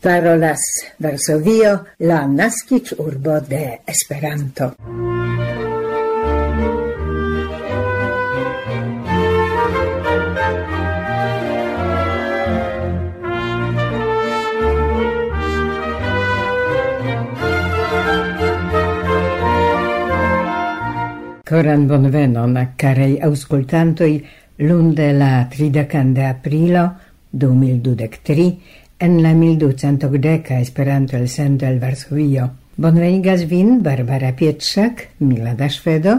parolas Varsovio, la nascic urbo de Esperanto. Coran bonvenon, carei auscultantoi, lunde la 30 de aprilo 2023, En la 1210 Esperanto el sendo el Varsovio bonvenigas vin Barbara Pietrzak, Milada Szwedo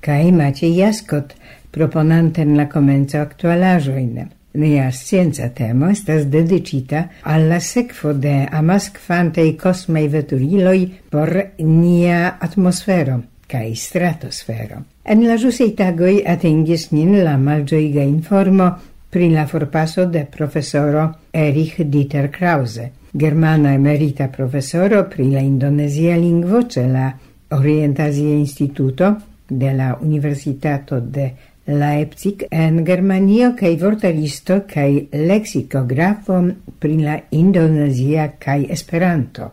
kai Maciej Jaskot, proponante en la comenzo aktualaĵojn. Nia scienza temo estas dedicita alla sekvo de amaskvantaj kosmei veturiloi por nia atmosfero kai stratosfero. En la giusei tagoi atingis nin la malgioiga informo, pri la forpaso de profesoro Erich Dieter Krause, germana emerita profesoro pri la indonesia lingvo ce la Orientasia Instituto de la Universitato de Leipzig en Germanio kaj vortaristo kaj leksikografo pri la indonesia kaj Esperanto,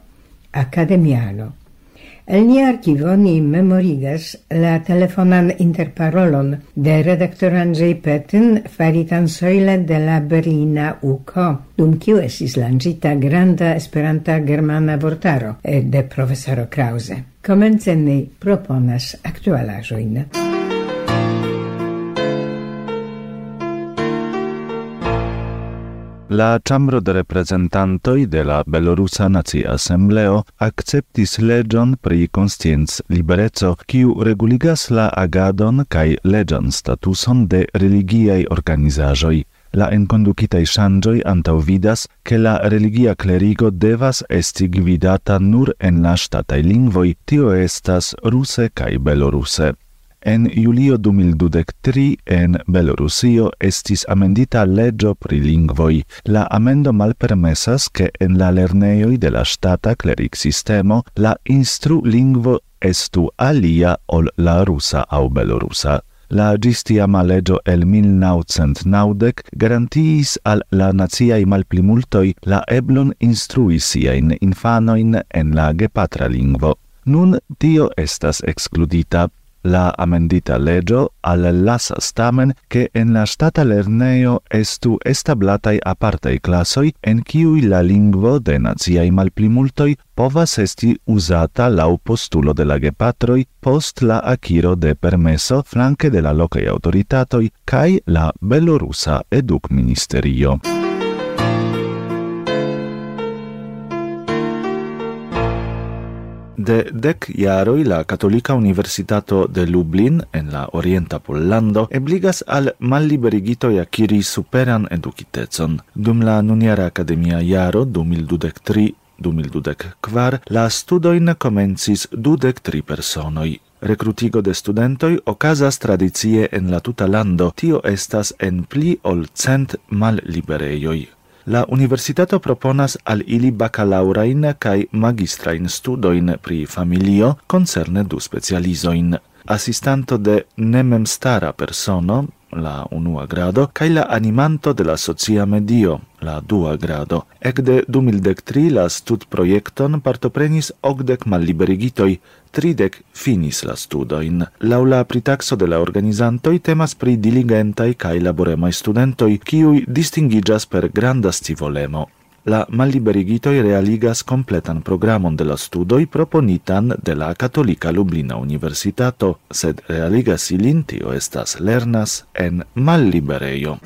academiano El ni archivo ni memorigas la telefonan interparolon de redaktor Andrzej Petyn faritan soile de la Berlina UCO, dum kiu esis langita granda esperanta germana vortaro de profesoro Krause. Komence ni proponas aktualaĵojn. La Chambro de Representantoi de la Belorusa Nacia Assembleo akceptis legion pri conscienz libereco, kiu reguligas la agadon kai legion statuson de religiai organizajoi. la enconducitai shangioi antau vidas che la religia clerigo devas esti gvidata nur en la statai lingvoi, tio estas ruse kai beloruse. En julio 2023 en Belorusio estis amendita legio pri lingvoi. La amendo malpermesas ke en la lerneioi de la stata cleric sistemo la instru lingvo estu alia ol la rusa au belorusa. La gistiama legio el 1990 garantiis al la naziai malplimultoi la eblon instrui siain infanoin en la gepatra lingvo. Nun tio estas excludita La amendita legio allasas tamen che en la stata lerneo estu establatai apartei classoi en ciui la lingvo de naziai malplimultoi povas esti usata lau postulo de la gepatroi post la aciro de permesso flanque de la locai autoritatoi cae la belorusa educ ministerio. De dec iaroi la Katolika Universitato de Lublin en la Orienta Pollando ebligas al malliberigitoj akiri superan educitezon. Dum la nuniara akademia jaro 2023 2024 la studoin komencis dudek tri personoj. Rekrutigo de studentoj okazas tradicie en la tuta lando, tio estas en pli ol cent malliberejoj la universitato proponas al ili bacalaurain cae magistrain studoin pri familio concerne du specializoin. Assistanto de nememstara persono la unua grado, cae la animanto de la socia medio, la dua grado. Ecde 2013 la stud projekton partoprenis ogdec malliberigitoi, tridec finis la studoin. Laula pritaxo de la organizantoi temas pri diligentai cae laboremai studentoi, kiui distingigas per granda stivolemo la malliberigitoi realigas completan programon de la studoi proponitan de la Catolica Lublina Universitato, sed realigas ilin tio estas lernas en mallibereio.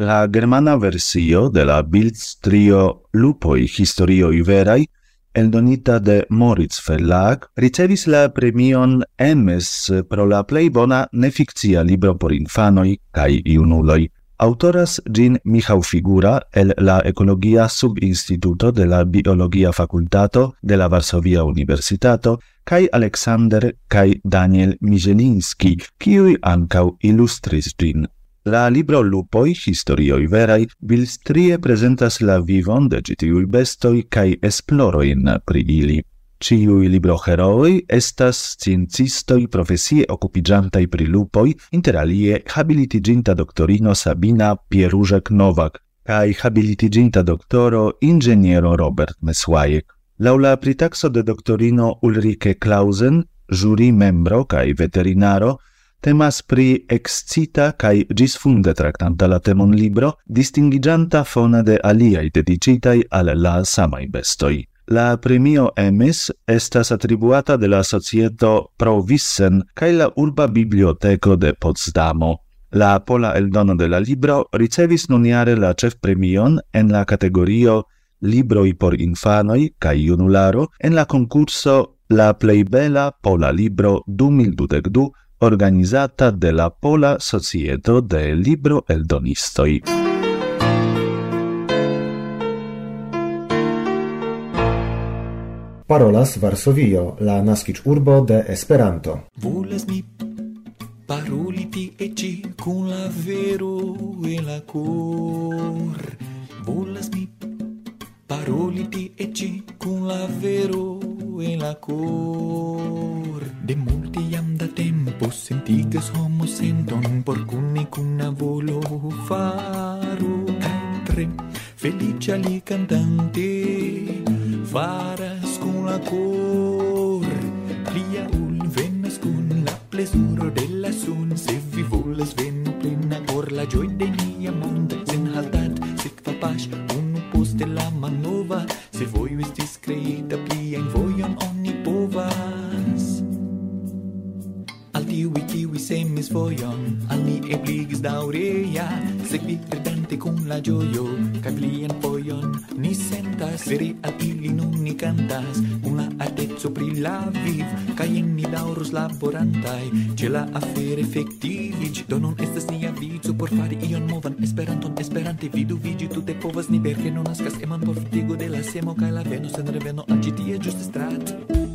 La germana versio de la bildstrio Lupoi historioi verai eldonita de Moritz Verlag, ricevis la premion MS pro la plei bona nefikcia libro por infanoj kaj junuloj. Autoras gin Michał Figura el la Ecologia Subinstituto de la Biologia Facultato de la Varsovia Universitato kai Alexander kai Daniel Mijelinski, kiui ancau illustris gin. La libro Lupoi, historioi verai, bilstrie presentas la vivon de gitiui bestoi cae esploroin pri ili. Ciui libro heroi estas sciencistoi profesie occupigiantai pri lupoi, interalie habilitiginta doctorino Sabina Pierużek-Nowak, cae habilitiginta doctoro ingeniero Robert Mesłajek. Laula pritaxo de doctorino Ulrike Klausen, juri membro cae veterinaro, temas pri excita kai disfunde tractanta la temon libro, distingigianta fona de aliai dedicitai al la samai bestoi. La premio Emis estas attribuata de la societo Provissen kai la urba biblioteco de Potsdamo. La pola eldono de la libro ricevis nuniare la cef premion en la categorio Libroi por infanoi kai junularo en la concurso La plei bela pola libro 2022 organizata de la Pola Societo de Libro Eldonistoi. Parolas Varsovio, la nascic urbo de Esperanto. Volas mi paroli tie ci kun la vero e la cor. Volas mi paroli tie ci kun la vero e la cor. De Vos sentigas homo senton por cuni cun volo faro tre felice ali cantante faras con la cor. Plia ul venas con la plesuro de la sun. Se vi volas venu plena cor la joy de nia monda sen haltat sekva pas unu poste la manova se vojo estis creita plia in voion oni povas tiui kiwi semis fojon al ni ebligis daurea sekvi ridante con la gioio. Kaj plian fojon ni sentas veri al ili nun ni cantas. Kun la pri la viv kaj en ni daurus laborantaj ĉe la afero efektiviĝ do nun estas nia vico por fari ion movan Esperanton. Esperante vidu vidi tute povas ni verke non naskas eman por fitigo de la semo kaj la veno en reveno al ĉi tie ĝuste strat.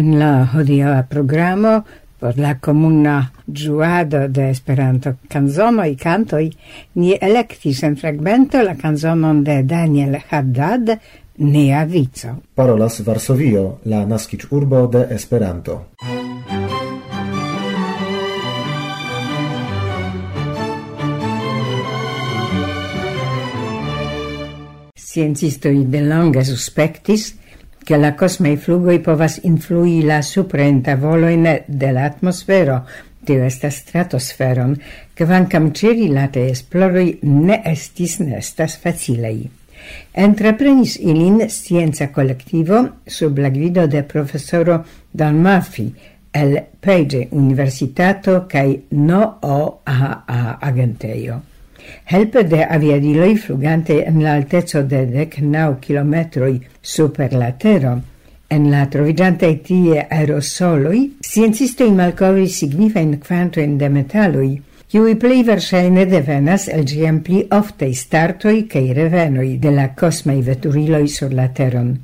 en la hodiaŭa programo por la comuna giuado de Esperanto canzonoj cantoj ni elektis en fragmento la canzonon de Daniel Haddad Nea Vico. Parolas Varsovio, la naskic urbo de Esperanto. Sciencistoi de longa suspectis che la cosmei flugoi povas influi la suprenta voloin de l'atmosfero, tio esta stratosferon, kvankam ĉirilate esploroi ne estis nestas facilei. Entreprenis ilin scienza collettivo sub la guido de professoro Dan Murphy, el Page Universitato cae NOOAA Agenteio. Helpe de aviadiloi flugante en la alteco de dec nau kilometroi super la tero, en la trovigiante tie aerosoloj, sciencistoj malkovris signifajn quantoin de metalloi, kiuj plei verŝajne devenas el giam pli oftei startoi cae revenoi de la cosmei veturiloi sur la teron.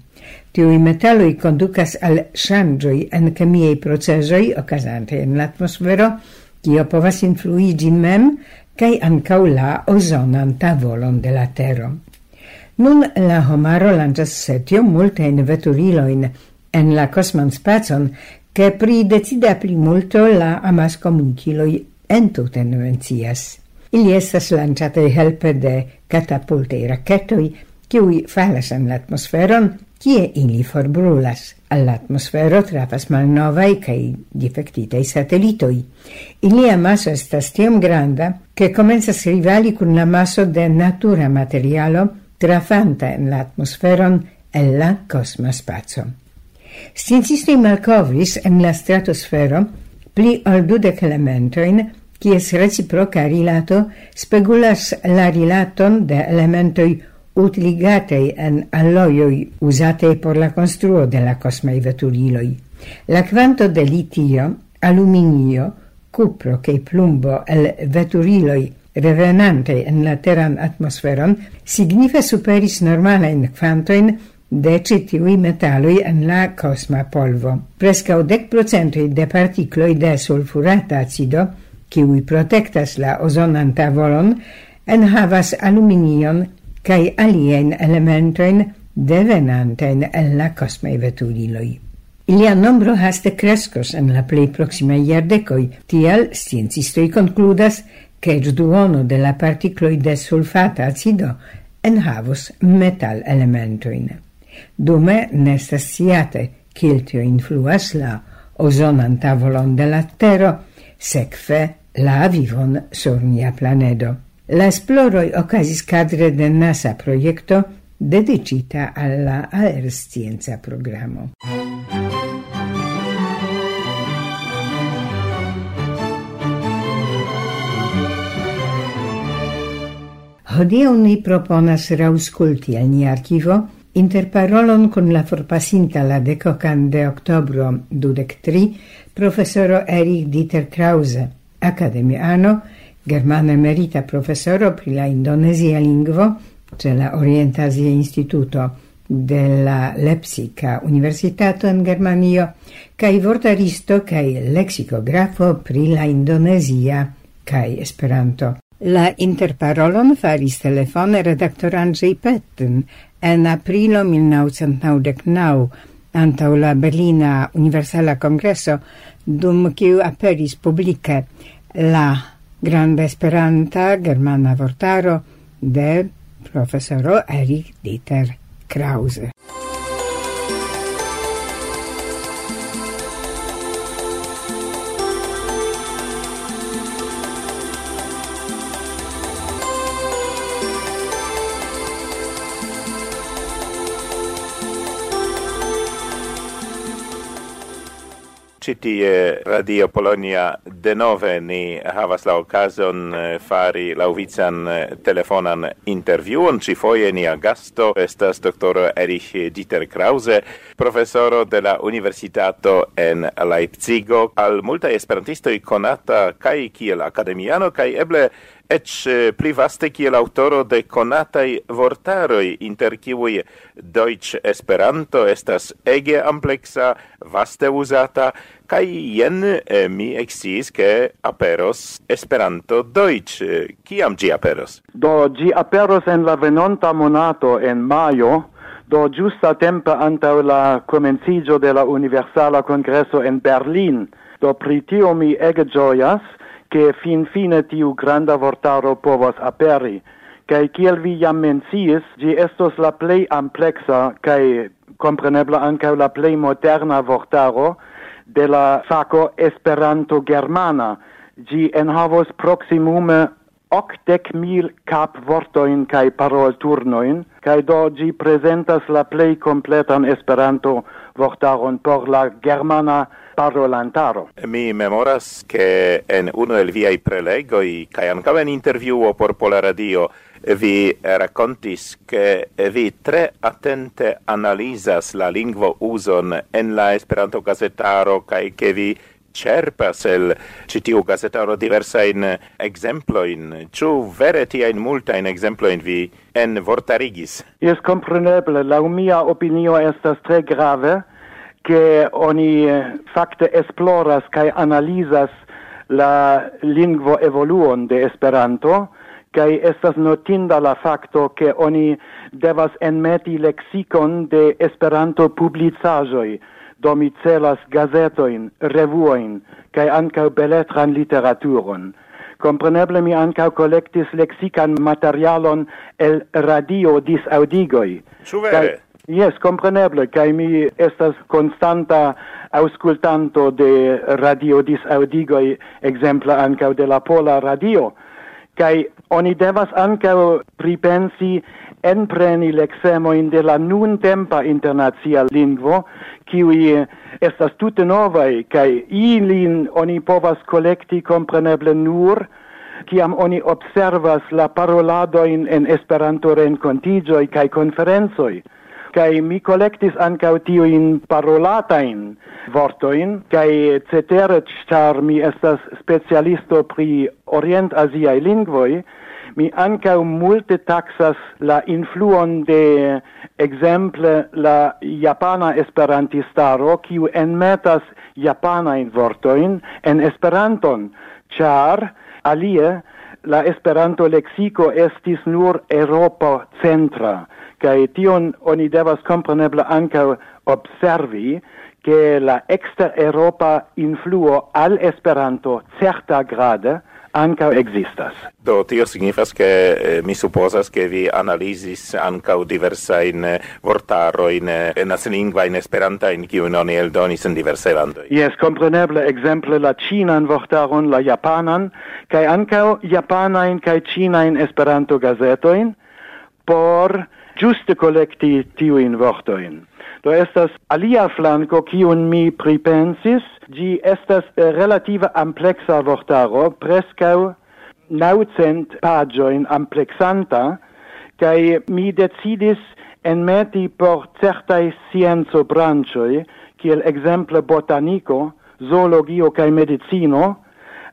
Tiui metalloi conducas al shangioi en chemiei procesoi, ocasante in l'atmosfero, atmosfero, kio povas influigi mem cae ancau la ozonan tavolon de la tero. Nun la homaro lancias setio multain veturiloin en la cosman spacon, che pri decida pli multo la amas comunciloi entuten vencias. Ili estas lanciate helpe de catapultei racchetoi, kiui falas en l'atmosferon, atmosferon, kie ili forbrulas. All'atmosfero trafas malnovaj kaj difektitaj satellitoi. Ilia maso estas tiom granda, che komencas rivali cun la maso de natura materialo trafanta en la atmosferon el la cosma spazio. Sciencistoj malcovris en la stratosfero pli ol dudec elementoin, kies reciproca rilato spegulas la rilaton de elementoi utiligataj en alloioi uzataj por la construo de la kosmaj veturiloi. La quanto de litio, aluminio, cupro che plumbo el veturiloi revenante en la teran atmosferon signife superis normalajn quantoin de citiui metalloi en la cosma polvo. Prescau dec procentoi de particloi de sulfurata acido, kiui protectas la ozonan tavolon, en havas aluminion cae alien elementoin devenanten el la cosmei vetuliloi. Ilia nombro haste crescos en la plei proximei iardecoi, tial sciencistoi concludas che ec duono de la particloi de sulfata acido enhavos metal elementoin. Dume nestas siate, kiltio influas la ozonan tavolon de la tero, sekve la vivon sur nia planedo. La esploroi ocasis cadre de NASA proiecto dedicita alla la aerscienca programo. Hodiaŭ ni proponas raŭskulti al nia arkivo interparolon con la forpasinta la decocan de octobro dudec tri professoro Erich Dieter Krause, akademiano germana emerita professoro pri la indonesia lingvo ce la orientasia Instituto de la Lepsika Universitato in Germanio kaj vortaristo kaj leksikografo pri la indonesia kaj Esperanto. La interparolon faris telefone redaktor Andrzej Petten en aprilo 1999 antau la Berlina Universala Kongreso dum kiu aperis publike la grande esperanta germana vortaro de professoro Erich Dieter Krause. Citie Radio Polonia de nove ni havas la okazon eh, fari lauvican eh, telefonan interviuon. Ci foie nia gasto estas doktoro Erich Dieter Krause, profesoro de la Universitato en Leipzigo, al multa esperantistoi conata kaj kiel akademiano kai eble ec eh, pli vaste kiel autoro de conatai vortaroi, inter kiui Deutsch Esperanto estas ege amplexa, vaste usata, kai jen eh, mi exis ke aperos Esperanto Deutsch. Eh, kiam gi aperos? Do, gi aperos en la venonta monato en maio, do giusta tempo antau la comencigio de la Universala Congresso en Berlin. Do, pritio mi ege gioias, che fin fine tiu granda vortaro povas aperi, kai kiel vi jam menciis, gi estos la plei amplexa kai comprenebla anca la plei moderna vortaro de la faco Esperanto Germana. Gi enhavos proximume octec mil cap vortoin kai parol turnoin, kai do gi presentas la plei completan Esperanto vortaron por la Germana parolantaro. Mi memoras che en uno el viai prelegoi, cae ancava in interviuo por Pola Radio, vi raccontis che vi tre attente analizas la lingvo uson en la Esperanto gazetaro, cae che vi cerpas el citiu gazetaro exemplo exemploin. Ciu vere in exemplo exemploin vi en vortarigis? Es compreneble. La mia opinio estas tre grave, che oni eh, fakte esploras kaj analizas la lingvo evoluon de Esperanto kaj estas notinda la fakto ke oni devas enmeti leksikon de Esperanto publicaĵoj do mi celas gazetojn, revuojn kaj ankaŭ beletran literaturon. Compreneble mi ankaŭ kolektis leksikan materialon el radio disaŭdigoj. Ĉu vere? Yes, compreneble, kai mi estas constanta auscultanto de radio disaudigoi, exempla ancau de la Pola Radio, kai oni devas ancau pripensi enpreni lexemoin de la nun tempa internazia lingvo, kiui estas tute novai, kai ilin oni povas collecti compreneble nur kiam oni observas la paroladojn en Esperanto renkontiĝoj kai konferencoj kai mi collectis ankaŭ tiujn parolatajn vortoin, kai cetere char mi estas specialisto pri orientaziaj lingvoi mi ankaŭ multe taxas la influon de ekzemple la japana esperantistaro kiu enmetas japanajn vortoin en Esperanton char alie la Esperanto lexico estis nur europa centra kai tion oni devas compreneble anka observi che la exter Europa influo al Esperanto certa grade anka ekzistas. Do tio signifas ke eh, mi supozas ke vi analizis ankaŭ diversajn eh, in eh, nacilingvajn esperantajn kiu oni eldonis en diverse lando. Jes, kompreneble ekzemple la ĉinan vortaron, la japanan, kaj ankaŭ japanajn kaj in esperanto gazetoin por giuste collecti tiuin vortoin. Do estas alia flanco kiun mi pripensis, gi estas relativa relative amplexa vortaro, prescau naucent pagioin amplexanta, cae mi decidis enmeti por certai scienzo brancioi, kiel exemple botanico, zoologio cae medicino,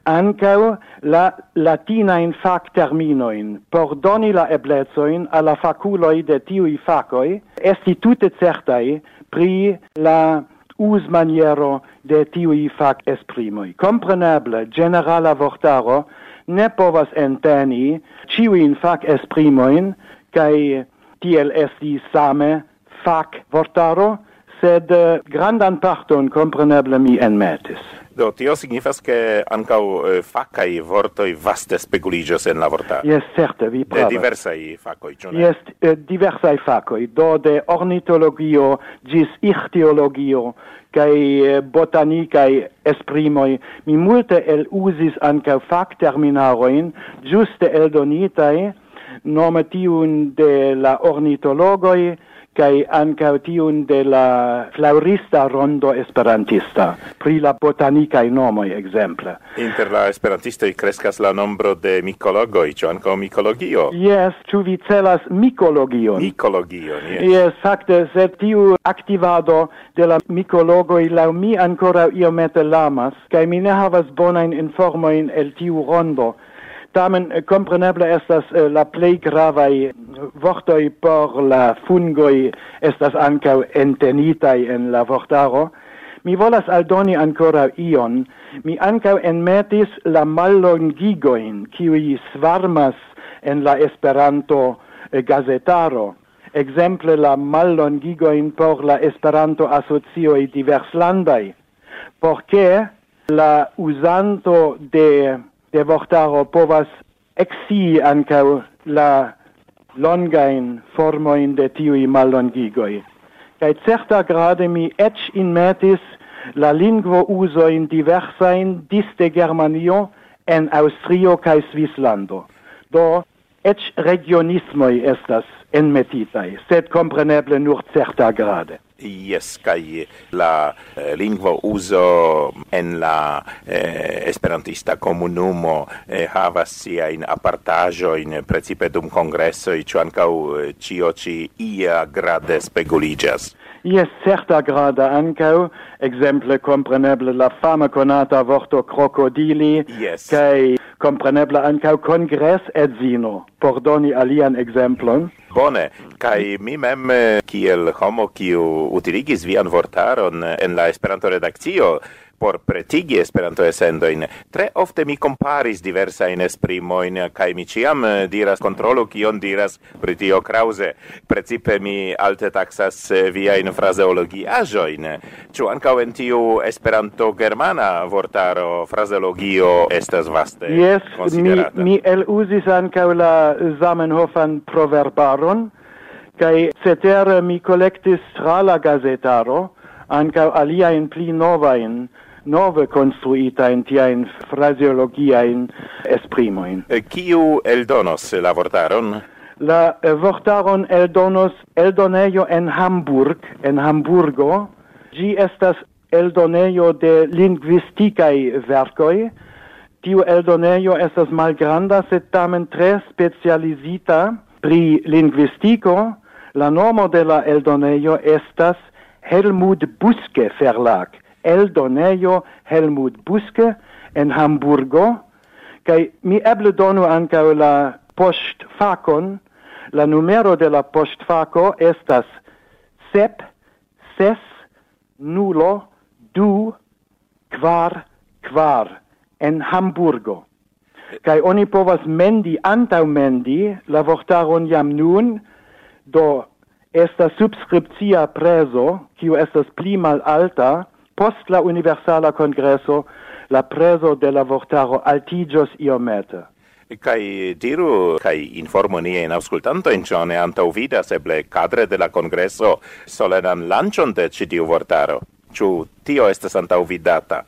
ancau la latina in fac terminoin por doni la eblezoin alla faculoi de tiui facoi esti tutte certai pri la us maniero de tiui fac esprimoi. Compreneble, generala vortaro ne povas enteni ciuin fac esprimoin, cae tiel esti same fac vortaro, sed grandan parton compreneble mi enmetis. Do tio signifas ke ancau eh, facai vortoi vaste speculigios en la vortaro. Yes, certe, vi pravas. De diversai facoi, ĉu ne? Yes, eh, diversai facoi, do de ornitologio gis ichtiologio kai botanikai esprimoi mi multe el usis anca fac terminaroin juste eldonitai nome tiun de la ornitologoi kai ankaŭ tiun de la flaurista rondo esperantista pri la botanikaj nomoj ekzemple. Inter la esperantistoj kreskas la nombro de mikologoj, ĉu ankaŭ mikologio? yes ĉu vi celas mikologion? Mikologion, yes yes fakte, sed tiu aktivado de la mikologo i la mi ankoraŭ iomete lamas, kai mi ne havas bonajn informojn el tiu rondo Tamen eh, compreneble estas eh, la plej gravaj eh, vortoj por la fungoj estas ankaŭ entenitaj en la vortaro. Mi volas aldoni ancora ion. Mi ancau enmetis la mallongigoin, qui svarmas en la Esperanto gazetaro. Exemple la mallongigoin por la Esperanto asocioi diverslandai. Porque la usanto de vortaro povas exi ancau la longain formoin de tiui mallongigoi. Cai certa grade mi ec inmetis la lingvo usoin diversain diste Germanio en Austrio cae Svislando. Do, ec regionismoi estas enmetitai, sed compreneble nur certa grade. Yes, kai la eh, lingvo uso en la eh, esperantista comunumo eh, havas sia in apartajo in principe dum congresso i ancau eh, cio ci ia grade speguligas. Yes, certa grada ancau, exemple compreneble la fama conata vorto crocodili, yes. kai compreneble ancau kongres et zino por doni alian exemplon. Bone, kai mi mem eh, kiel homo kiu utiligis vian vortaron eh, en la Esperanto redakcio por pretigi Esperanto esendoin. Tre ofte mi comparis diversa in esprimoin, kai mi ciam eh, diras controlo kion diras pritio Krause. Precipe mi alte taxas eh, via in fraseologiajoin. Ciu anca en tiu Esperanto germana vortaro fraseologio estas vaste yes, considerata. mi, mi el usis anca la Zamenhofan proverbaron, kai cetere mi collectis tra la gazetaro, anca aliaen pli novaen, nove construita in tia in fraseologia in esprimoin. E kiu eldonos la vortaron? La eh, vortaron eldonos eldonejo en Hamburg, en Hamburgo. Gi estas eldonejo de linguisticae vercoi. Tiu eldonejo estas malgranda, sed tamen tre specializita pri linguistico. La nomo de la eldonejo estas Helmut Buske Verlag, el donejo Helmut Buske en Hamburgo, kai mi eble donu ankaŭ la poŝtfakon. La numero de la poŝtfako estas sep, ses, nulo, du, kvar, kvar en Hamburgo. Kai oni povas mendi antaŭ mendi la vortaron jam nun, do esta subscriptia preso, kiu estas pli malalta, post la universala congresso la preso de la vortaro altigios iomete. Kai diru, kai informo nie in auscultanto in cione antau vidas eble cadre de la congresso solenan lancion de citiu vortaro. Ciu tio estes antau vidata?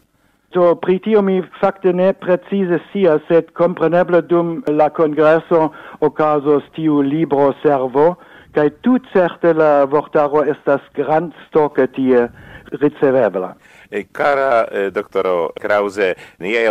Do, pri tio mi facte ne precise sia, sed compreneble dum la congresso ocasos tiu libro servo, kai tut certe la vortaro estas grand stoke tie ricevebla. E cara eh, doctoro Krause, niai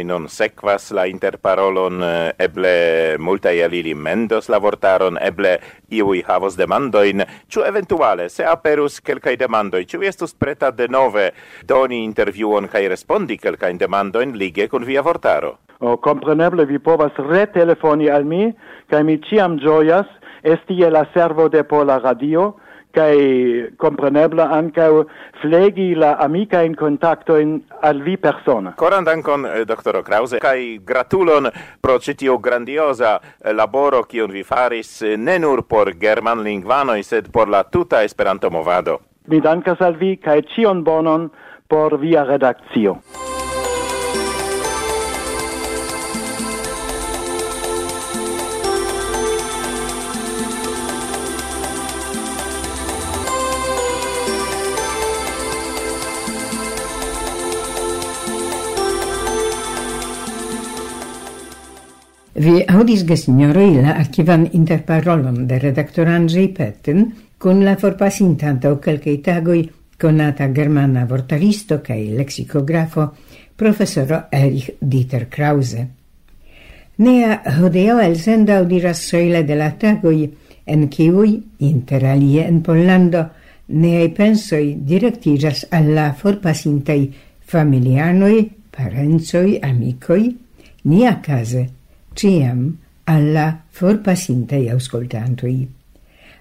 in non sequas la interparolon, eh, eble multae alili mendos la vortaron, eble iui havos demandoin, ciu eventuale, se aperus quelcae demandoi, ciu estus preta de nove doni interviuon cae respondi quelcae demandoin lige con via vortaro? O, compreneble, vi povas retelefoni al mi, cae mi ciam gioias, esti e la servo de Pola Radio, kai compreneble anche flegi la amika in contatto in al vi persona. Coran dankon eh, doktoro Krause kai gratulon pro citio grandiosa eh, laboro kiun vi faris eh, ne nur por german lingvano sed por la tuta Esperanto movado. Mi dankas al vi kai cion bonon por via redakcio. Vi audis gesignoroi la archivan interparolon de redaktor Andrzej Petten kun la forpasintanta o quelcae tagoi conata germana vortaristo cae lexicografo professoro Erich Dieter Krause. Nea hodeo el senda audiras soile de la tagoi en kiui, inter alie en Pollando, neai pensoi directigas alla forpasintai familianoi, parenzoi, amicoi, nia case – ciam alla forpasintei auscoltantui.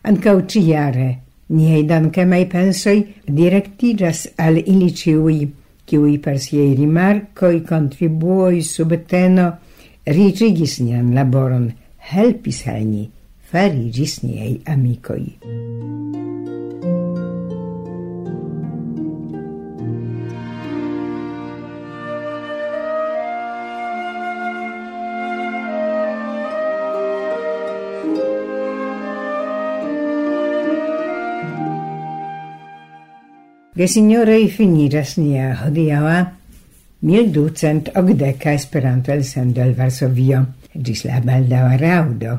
Ancau ciare niei dancemai pensoi directigas al ili ciui, ciui per siei rimarcoi, contribuoi, subteno, rigigis nian laboron, helpis al farigis niei amicoi. Gesinjoroj finiras nia hodiaŭa 1280 Esperanto elsendo el Varsovio Gis la baldaŭa raudo.